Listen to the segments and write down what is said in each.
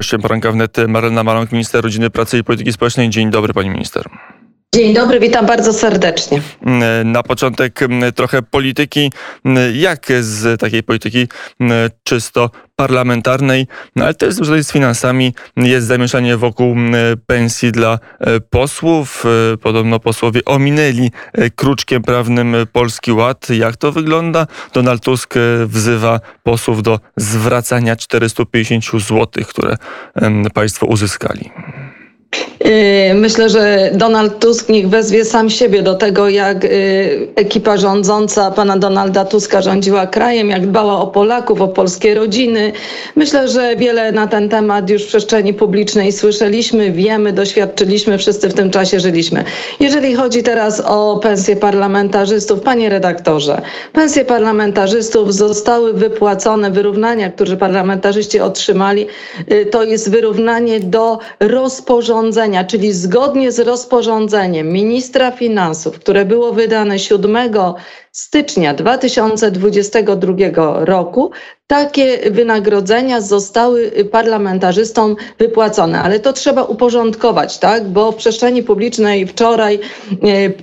Gościem poranka wnet Marlena Maląg, minister rodziny, pracy i polityki społecznej. Dzień dobry pani minister. Dzień dobry, witam bardzo serdecznie. Na początek trochę polityki. Jak z takiej polityki czysto parlamentarnej, no ale też związanej z finansami, jest zamieszanie wokół pensji dla e, posłów. E, podobno posłowie ominęli e, kruczkiem prawnym Polski Ład. Jak to wygląda? Donald Tusk wzywa posłów do zwracania 450 zł, które państwo uzyskali. Y, myślę, że Donald Tusk niech wezwie sam siebie do tego, jak y, ekipa rządząca pana Donalda Tuska rządziła krajem, jak dbała o Polaków, o polskie rodziny. Myślę, że wiele na ten temat już w przestrzeni publicznej słyszeliśmy, wiemy, doświadczyliśmy, wszyscy w tym czasie żyliśmy. Jeżeli chodzi teraz o pensje parlamentarzystów, panie redaktorze, pensje parlamentarzystów zostały wypłacone, wyrównania, które parlamentarzyści otrzymali, y, to jest wyrównanie do rozporządzenia czyli zgodnie z rozporządzeniem ministra finansów, które było wydane 7 stycznia 2022 roku, takie wynagrodzenia zostały parlamentarzystom wypłacone, ale to trzeba uporządkować, tak? Bo w przestrzeni publicznej wczoraj e,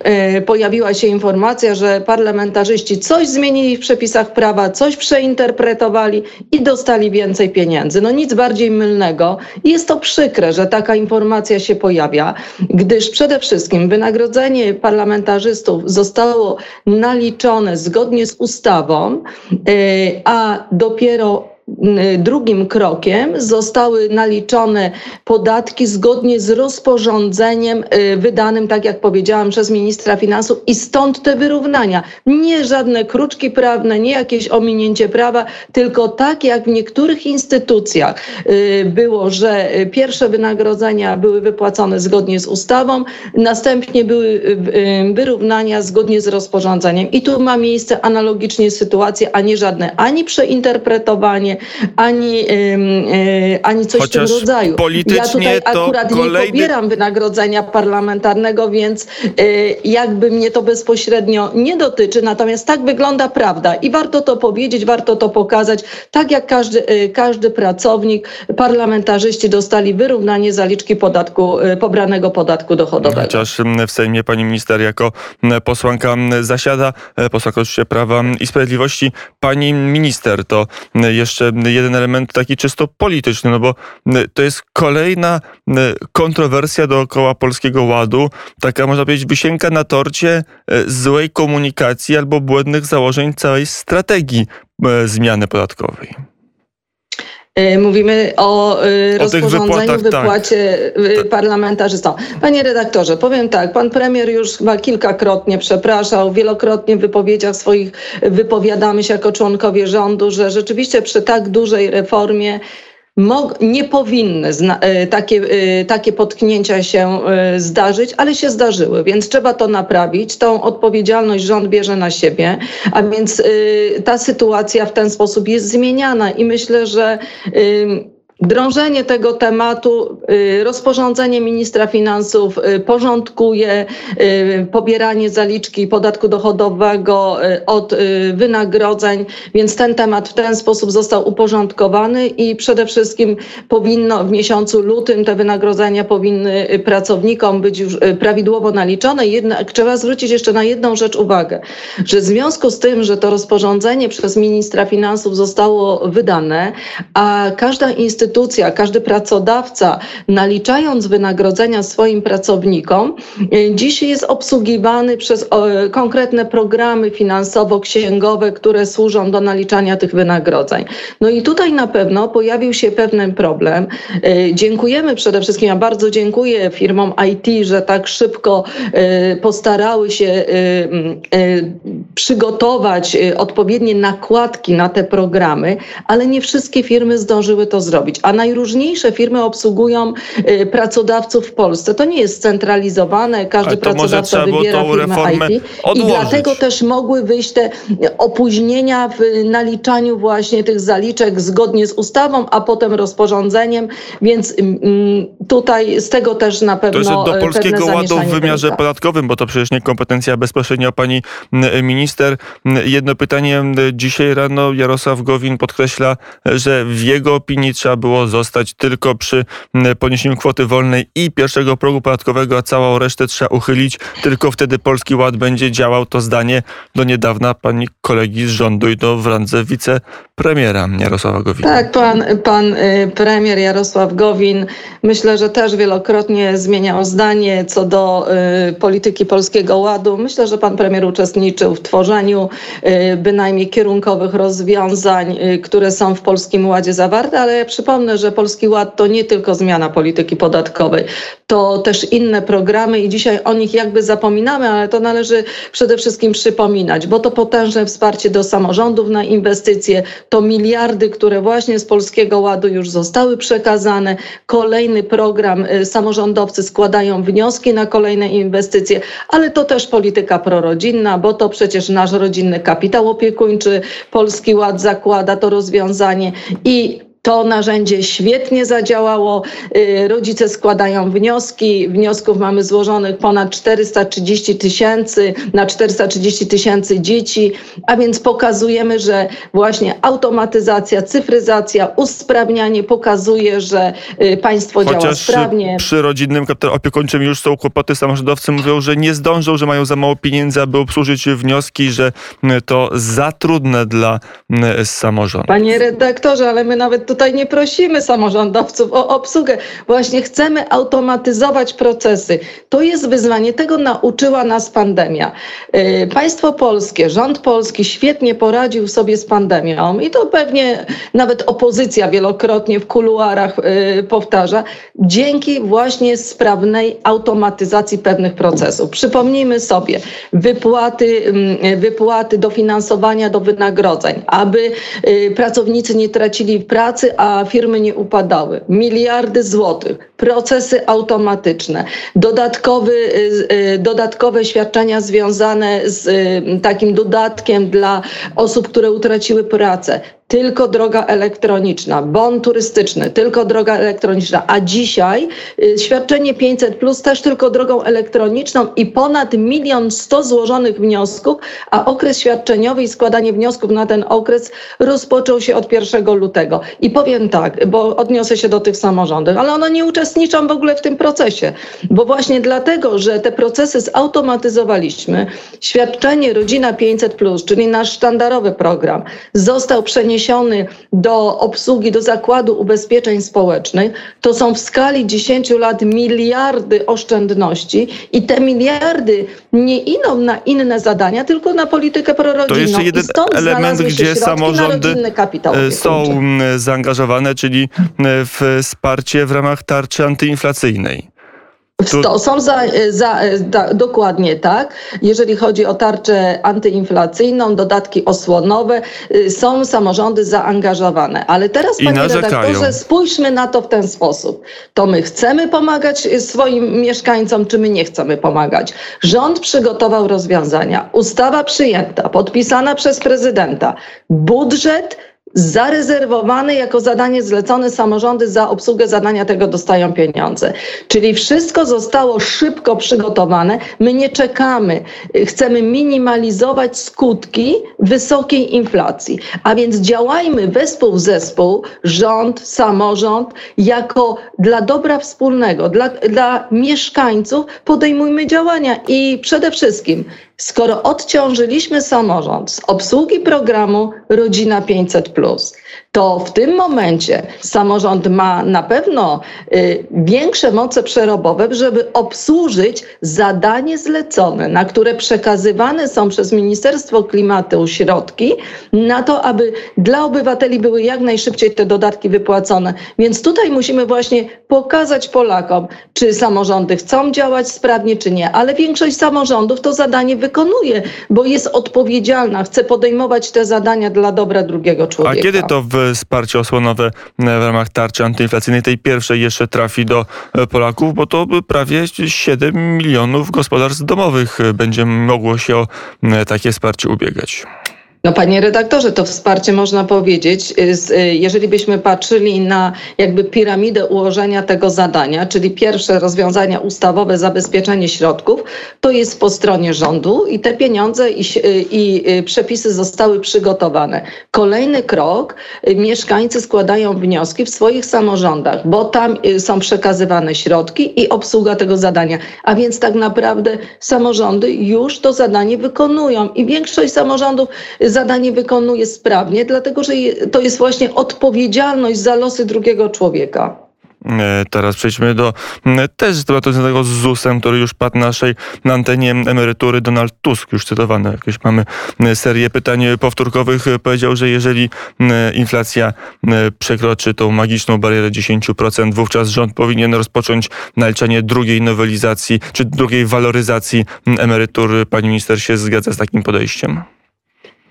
e, pojawiła się informacja, że parlamentarzyści coś zmienili w przepisach prawa, coś przeinterpretowali i dostali więcej pieniędzy. No nic bardziej mylnego. Jest to przykre, że taka informacja się pojawia, gdyż przede wszystkim wynagrodzenie parlamentarzystów zostało naliczone zgodnie z ustawą, e, a dopiero drugim krokiem zostały naliczone podatki zgodnie z rozporządzeniem y, wydanym, tak jak powiedziałam, przez ministra finansów i stąd te wyrównania. Nie żadne kruczki prawne, nie jakieś ominięcie prawa, tylko tak jak w niektórych instytucjach y, było, że pierwsze wynagrodzenia były wypłacone zgodnie z ustawą, następnie były y, wyrównania zgodnie z rozporządzeniem. I tu ma miejsce analogicznie sytuacje, a nie żadne ani przeinterpretowanie, ani, e, ani coś Chociaż w tym rodzaju. Ja tutaj akurat kolejny... nie pobieram wynagrodzenia parlamentarnego, więc e, jakby mnie to bezpośrednio nie dotyczy, natomiast tak wygląda prawda i warto to powiedzieć, warto to pokazać, tak jak każdy, e, każdy pracownik, parlamentarzyści dostali wyrównanie zaliczki podatku, pobranego podatku dochodowego. Chociaż w Sejmie pani minister jako posłanka zasiada, posłanka oczywiście Prawa i Sprawiedliwości. Pani minister to jeszcze jeden element taki czysto polityczny, no bo to jest kolejna kontrowersja dookoła Polskiego Ładu, taka można powiedzieć wisienka na torcie e, złej komunikacji albo błędnych założeń całej strategii zmiany podatkowej. E, mówimy o, o rozporządzeniu, tak. wypłacie tak. parlamentarzystom. Panie redaktorze, powiem tak, pan premier już chyba kilkakrotnie przepraszał, wielokrotnie w wypowiedziach swoich wypowiadamy się jako członkowie rządu, że rzeczywiście przy tak dużej reformie nie powinny e, takie, e, takie potknięcia się e, zdarzyć, ale się zdarzyły, więc trzeba to naprawić. Tą odpowiedzialność rząd bierze na siebie, a więc ta sytuacja w ten sposób jest zmieniana i myślę, że Drążenie tego tematu, y, rozporządzenie ministra finansów y, porządkuje y, pobieranie zaliczki podatku dochodowego od wynagrodzeń, więc ten temat w ten sposób został uporządkowany i przede wszystkim powinno w miesiącu lutym te wynagrodzenia powinny pracownikom być już prawidłowo naliczone. Jednak trzeba zwrócić jeszcze na jedną rzecz uwagę, że w związku z tym, że to rozporządzenie przez ministra finansów zostało wydane, a każda instytucja instytucja, każdy pracodawca, naliczając wynagrodzenia swoim pracownikom, e, dzisiaj jest obsługiwany przez konkretne programy finansowo-księgowe, które służą do naliczania tych wynagrodzeń. No i tutaj na pewno pojawił się pewien problem. E, dziękujemy przede wszystkim, ja bardzo dziękuję firmom IT, że tak szybko e, postarały się przygotować odpowiednie nakładki na te programy, ale nie wszystkie firmy zdążyły to zrobić a najróżniejsze firmy obsługują y, pracodawców w Polsce. To nie jest scentralizowane, każdy pracodawca wybiera firmę IT odłożyć. i dlatego też mogły wyjść te opóźnienia w naliczaniu właśnie tych zaliczek zgodnie z ustawą, a potem rozporządzeniem, więc mm, tutaj z tego też na pewno To jest do Polskiego Ładu w wymiarze wynika. podatkowym, bo to przecież nie kompetencja bezpośrednio pani minister. Jedno pytanie. Dzisiaj rano Jarosław Gowin podkreśla, że w jego opinii trzeba było zostać tylko przy poniesieniu kwoty wolnej i pierwszego progu podatkowego, a całą resztę trzeba uchylić. Tylko wtedy Polski Ład będzie działał. To zdanie do niedawna pani kolegi z rządu i to w randze wicepremiera Jarosława Gowina. Tak, pan, pan y, premier Jarosław Gowin myślę, że też wielokrotnie zmieniał zdanie co do y, polityki Polskiego Ładu. Myślę, że pan premier uczestniczył w tworzeniu y, bynajmniej kierunkowych rozwiązań, które są w Polskim Ładzie zawarte, ale ja przypomnę, że Polski Ład to nie tylko zmiana polityki podatkowej, to też inne programy i dzisiaj o nich jakby zapominamy, ale to należy przede wszystkim przypominać, bo to potężne wsparcie do samorządów na inwestycje, to miliardy, które właśnie z Polskiego Ładu już zostały przekazane, kolejny program, y, samorządowcy składają wnioski na kolejne inwestycje, ale to też polityka prorodzinna, bo to przecież nasz rodzinny kapitał opiekuńczy, Polski Ład zakłada to rozwiązanie i to narzędzie świetnie zadziałało. Y, rodzice składają wnioski. Wniosków mamy złożonych ponad 430 tysięcy na 430 tysięcy dzieci, a więc pokazujemy, że właśnie automatyzacja, cyfryzacja, usprawnianie pokazuje, że y, państwo Chociaż działa sprawnie. Przy rodzinnym opiekuńczym już są kłopoty. Samorządowcy mówią, że nie zdążą, że mają za mało pieniędzy, aby obsłużyć wnioski, że y, to za trudne dla samorządu. Panie redaktorze, ale my nawet tutaj nie prosimy samorządowców o obsługę. Właśnie chcemy automatyzować procesy. To jest wyzwanie. Tego nauczyła nas pandemia. Y, państwo polskie, rząd polski świetnie poradził sobie z pandemią i to pewnie nawet opozycja wielokrotnie w kuluarach y, powtarza, dzięki właśnie sprawnej automatyzacji pewnych procesów. Przypomnijmy sobie wypłaty, mm, wypłaty dofinansowania do wynagrodzeń, aby y, pracownicy nie tracili pracy, a firmy nie upadały. Miliardy złotych, procesy automatyczne, dodatkowy, y, y, dodatkowe świadczenia związane z y, takim dodatkiem dla osób, które utraciły pracę tylko droga elektroniczna, bon turystyczny, tylko droga elektroniczna, a dzisiaj y, świadczenie 500 plus też tylko drogą elektroniczną i ponad milion sto złożonych wniosków, a okres świadczeniowy i składanie wniosków na ten okres rozpoczął się od 1 lutego. I powiem tak, bo odniosę się do tych samorządów, ale one nie uczestniczą w ogóle w tym procesie, bo właśnie dlatego, że te procesy zautomatyzowaliśmy, świadczenie Rodzina 500 plus, czyli nasz sztandarowy program, został przeniesiony przeniesiony do obsługi, do Zakładu Ubezpieczeń Społecznych, to są w skali 10 lat miliardy oszczędności i te miliardy nie idą na inne zadania, tylko na politykę prorodzinną. To jeszcze jeden element, gdzie samorządy e, są zaangażowane, czyli w wsparcie w ramach tarczy antyinflacyjnej. To są za, za, da, dokładnie tak. Jeżeli chodzi o tarczę antyinflacyjną, dodatki osłonowe, y, są samorządy zaangażowane. Ale teraz, I panie narzekają. redaktorze, spójrzmy na to w ten sposób. To my chcemy pomagać swoim mieszkańcom, czy my nie chcemy pomagać? Rząd przygotował rozwiązania. Ustawa przyjęta, podpisana przez prezydenta. Budżet zarezerwowane jako zadanie zlecone samorządy za obsługę zadania tego dostają pieniądze. Czyli wszystko zostało szybko przygotowane. My nie czekamy. Chcemy minimalizować skutki wysokiej inflacji. A więc działajmy wespół w zespół, rząd, samorząd, jako dla dobra wspólnego, dla, dla mieszkańców podejmujmy działania i przede wszystkim skoro odciążyliśmy samorząd z obsługi programu Rodzina 500, to w tym momencie samorząd ma na pewno y, większe moce przerobowe, żeby obsłużyć zadanie zlecone, na które przekazywane są przez Ministerstwo Klimatu środki, na to, aby dla obywateli były jak najszybciej te dodatki wypłacone. Więc tutaj musimy właśnie pokazać Polakom, czy samorządy chcą działać sprawnie, czy nie. Ale większość samorządów to zadanie wykonuje, bo jest odpowiedzialna, chce podejmować te zadania dla dobra drugiego człowieka. A kiedy to wsparcie osłonowe w ramach tarczy antyinflacyjnej, tej pierwszej jeszcze trafi do e, Polaków, bo to prawie 7 milionów gospodarstw domowych będzie mogło się o takie wsparcie ubiegać. No panie redaktorze, to wsparcie można powiedzieć, y, y, jeżeli byśmy patrzyli na jakby piramidę ułożenia tego zadania, czyli pierwsze rozwiązania ustawowe, zabezpieczenie środków, to jest po stronie rządu i te pieniądze i, y, i przepisy zostały przygotowane. Kolejny krok, mieszkańcy składają wnioski w swoich samorządach, bo tam są przekazywane środki i obsługa tego zadania. A więc tak naprawdę samorządy już to zadanie wykonują i większość samorządów zadanie wykonuje sprawnie, dlatego że to jest właśnie odpowiedzialność za losy drugiego człowieka. E, teraz przejdźmy do też tematu związanego z ZUS-em, który już padł naszej na antenie emerytury. Donald Tusk, już cytowany, jakieś mamy serię pytań powtórkowych, powiedział, że jeżeli inflacja przekroczy tą magiczną barierę 10%, wówczas rząd powinien rozpocząć naliczanie drugiej nowelizacji, czy drugiej waloryzacji emerytur. Pani minister się zgadza z takim podejściem?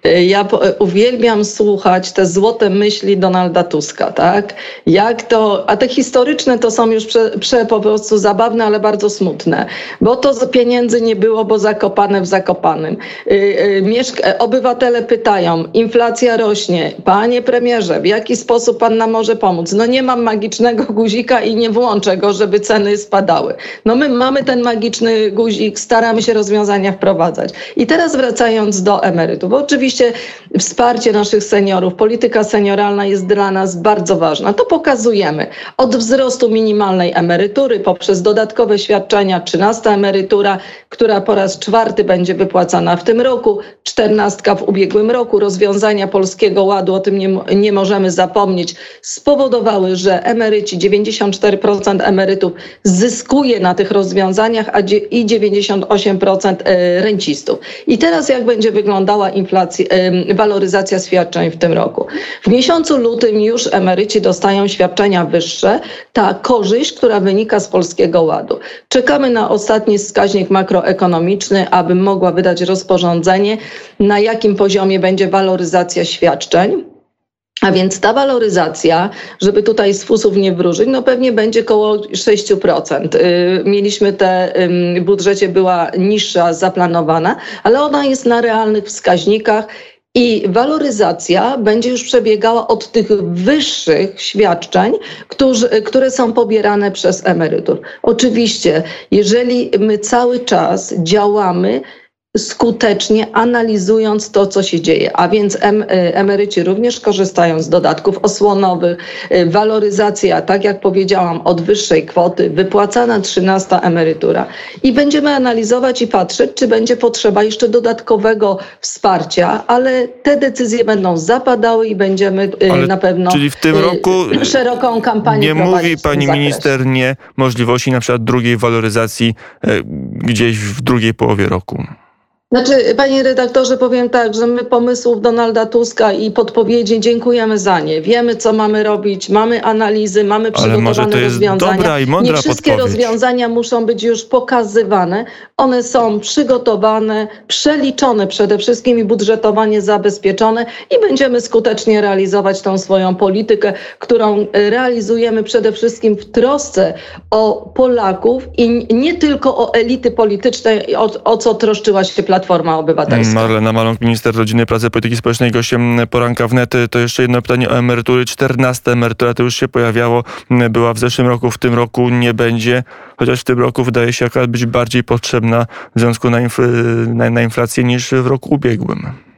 Ja uwielbiam słuchać te złote myśli Donalda Tuska, tak? Jak to, a te historyczne to są już prze, prze, po prostu zabawne, ale bardzo smutne, bo to pieniędzy nie było, bo zakopane w zakopanym. Y, y, mieszka, obywatele pytają, inflacja rośnie, panie premierze, w jaki sposób pan nam może pomóc? No nie mam magicznego guzika i nie włączę go, żeby ceny spadały. No my mamy ten magiczny guzik, staramy się rozwiązania wprowadzać. I teraz wracając do emerytów, oczywiście Oczywiście wsparcie naszych seniorów, polityka senioralna jest dla nas bardzo ważna. To pokazujemy od wzrostu minimalnej emerytury poprzez dodatkowe świadczenia, 13 emerytura, która po raz czwarty będzie wypłacana w tym roku, 14 w ubiegłym roku. Rozwiązania Polskiego Ładu, o tym nie, nie możemy zapomnieć, spowodowały, że emeryci, 94% emerytów zyskuje na tych rozwiązaniach, a i 98% e, rencistów. I teraz jak będzie wyglądała inflacja? Waloryzacja świadczeń w tym roku. W miesiącu lutym już emeryci dostają świadczenia wyższe. Ta korzyść, która wynika z Polskiego Ładu. Czekamy na ostatni wskaźnik makroekonomiczny, aby mogła wydać rozporządzenie, na jakim poziomie będzie waloryzacja świadczeń. A więc ta waloryzacja, żeby tutaj z fusów nie wróżyć, no pewnie będzie około 6%. Y, mieliśmy te, w budżecie była niższa zaplanowana, ale ona jest na realnych wskaźnikach i waloryzacja będzie już przebiegała od tych wyższych świadczeń, którzy, które są pobierane przez emerytur. Oczywiście, jeżeli my cały czas działamy skutecznie analizując to, co się dzieje. A więc em, y, emeryci również korzystają z dodatków osłonowych, y, waloryzacja, tak jak powiedziałam, od wyższej kwoty, wypłacana 13 emerytura. I będziemy analizować i patrzeć, czy będzie potrzeba jeszcze dodatkowego wsparcia, ale te decyzje będą zapadały i będziemy y, ale, na pewno czyli w tym roku szeroką kampanię Nie mówi pani minister nie możliwości na przykład drugiej waloryzacji gdzieś w drugiej połowie roku. Znaczy, panie redaktorze, powiem tak, że my pomysłów Donalda Tuska i podpowiedzi dziękujemy za nie. Wiemy, co mamy robić, mamy analizy, mamy przygotowane rozwiązania. nie wszystkie podpowiedź. rozwiązania muszą być już pokazywane. One są przygotowane, przeliczone przede wszystkim i budżetowanie zabezpieczone i będziemy skutecznie realizować tą swoją politykę, którą realizujemy przede wszystkim w trosce o Polaków i nie tylko o elity polityczne, o, o co troszczyła się Platforma Platforma Obywatelska. Marlena Maląg, minister rodziny, pracy, polityki społecznej, gościem poranka wnet. To jeszcze jedno pytanie o emerytury. 14 emerytura to już się pojawiało, była w zeszłym roku, w tym roku nie będzie, chociaż w tym roku wydaje się akurat być bardziej potrzebna w związku na, infl na, na inflację niż w roku ubiegłym.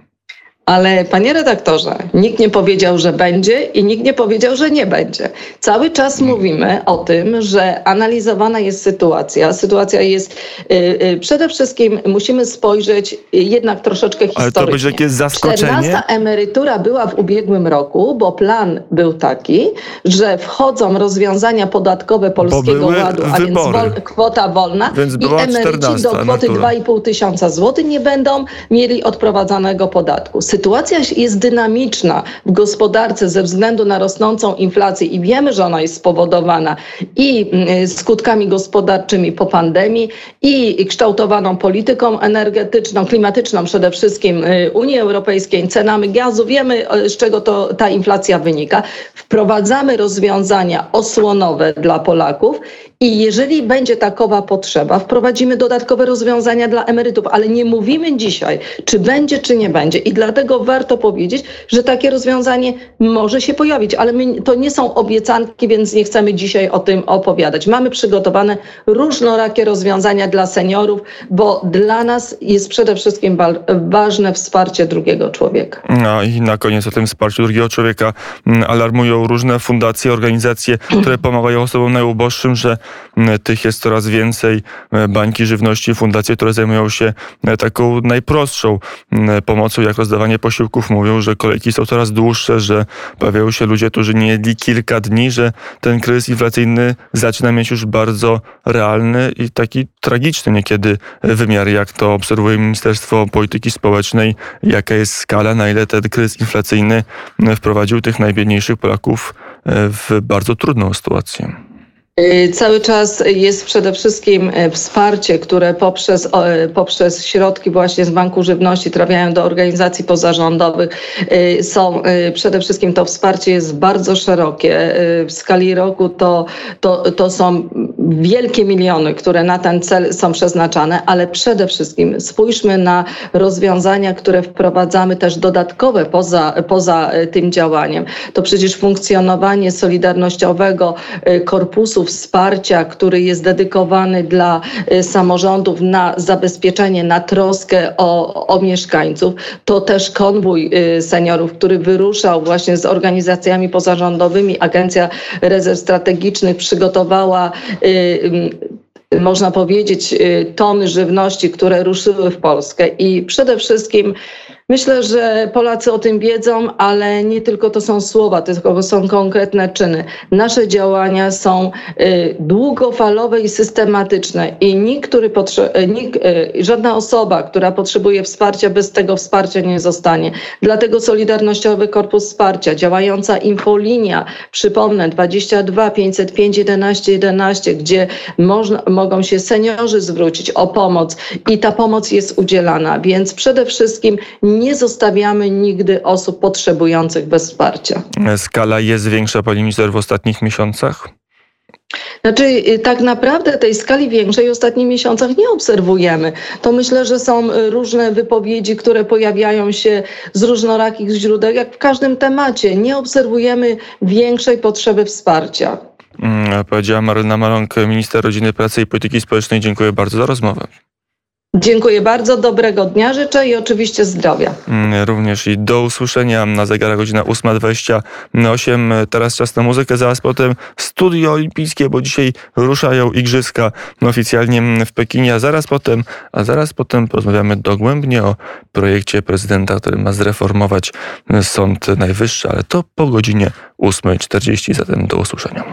Ale panie redaktorze, nikt nie powiedział, że będzie i nikt nie powiedział, że nie będzie. Cały czas mówimy o tym, że analizowana jest sytuacja. Sytuacja jest y, y, przede wszystkim musimy spojrzeć jednak troszeczkę historycznie. Ale to będzie jakieś zaskoczenie. 14 emerytura była w ubiegłym roku, bo plan był taki, że wchodzą rozwiązania podatkowe Polskiego Ładu, a więc wol, kwota wolna więc i emeryci do kwoty 2,5 tysiąca złotych nie będą mieli odprowadzanego podatku sytuacja jest dynamiczna w gospodarce ze względu na rosnącą inflację i wiemy, że ona jest spowodowana i mm, skutkami gospodarczymi po pandemii i kształtowaną polityką energetyczną, klimatyczną przede wszystkim y, Unii Europejskiej, cenami gazu. Wiemy, y, z czego to, ta inflacja wynika. Wprowadzamy rozwiązania osłonowe dla Polaków I jeżeli będzie takowa potrzeba, wprowadzimy dodatkowe rozwiązania dla emerytów, ale nie mówimy dzisiaj, czy będzie, czy nie będzie. I dlatego warto powiedzieć, że takie rozwiązanie może się pojawić, ale my, to nie są obiecanki, więc nie chcemy dzisiaj o tym opowiadać. Mamy przygotowane różnorakie rozwiązania dla seniorów, bo dla nas jest przede wszystkim ważne wsparcie drugiego człowieka. No i na koniec o tym wsparciu drugiego człowieka mm, alarmują różne fundacje, organizacje, które pomagają osobom najuboższym, że tych jest coraz więcej. Bańki żywności, fundacje, które zajmują się taką najprostszą pomocą, jak rozdawanie posiłków, mówią, że kolejki są coraz dłuższe, że pojawiają się ludzie, którzy nie jedli kilka dni, że ten kryzys inflacyjny zaczyna mieć już bardzo realny i taki tragiczny niekiedy wymiar, jak to obserwuje Ministerstwo Polityki Społecznej, jaka jest skala, na ile ten kryzys inflacyjny wprowadził tych najbiedniejszych Polaków e, w bardzo trudną sytuację. Y, cały czas jest przede wszystkim e, wsparcie, które poprzez, e, poprzez środki właśnie z Banku Żywności trafiają do organizacji pozarządowych. Y, są y, przede wszystkim to wsparcie jest bardzo szerokie. W skali roku to, to, to są wielkie miliony, które na ten cel są przeznaczane, ale przede wszystkim spójrzmy na rozwiązania, które wprowadzamy też dodatkowe poza, poza tym działaniem. To przecież funkcjonowanie solidarnościowego korpusu wsparcia, który jest dedykowany dla y, samorządów na zabezpieczenie, na troskę o, o mieszkańców. To też konwój y, seniorów, który wyruszał właśnie z organizacjami pozarządowymi. Agencja Rezerw Strategicznych przygotowała y, można powiedzieć, tony żywności, które ruszyły w Polskę i przede wszystkim Myślę, że Polacy o tym wiedzą, ale nie tylko to są słowa, tylko są konkretne czyny. Nasze działania są y, długofalowe i systematyczne i nikt, który y, nikt, y, żadna osoba, która potrzebuje wsparcia, bez tego wsparcia nie zostanie. Dlatego Solidarnościowy Korpus Wsparcia, działająca infolinia, przypomnę, 22 505 11 11, gdzie można, mogą się seniorzy zwrócić o pomoc i ta pomoc jest udzielana. Więc przede wszystkim zostawiamy nigdy osób potrzebujących bez wsparcia. Skala jest większa, pani minister, w ostatnich miesiącach? Znaczy, y, tak naprawdę tej skali większej w ostatnich miesiącach nie obserwujemy. To myślę, że są y, różne wypowiedzi, które pojawiają się z różnorakich źródeł, jak w każdym temacie. Nie obserwujemy większej potrzeby wsparcia. Hmm, powiedziała Marlena Malonk, minister rodziny, pracy i polityki społecznej. Dziękuję bardzo za rozmowę. Dziękuję bardzo, dobrego dnia życzę i oczywiście zdrowia. Mm, również i do usłyszenia na zegarach godzina 8.28. Teraz czas na muzykę, zaraz potem studio olimpijskie, bo dzisiaj ruszają igrzyska oficjalnie w Pekinie, a zaraz potem, a zaraz potem porozmawiamy dogłębnie o projekcie prezydenta, który ma zreformować Sąd Najwyższy, ale to po godzinie 8.40, zatem do usłyszenia.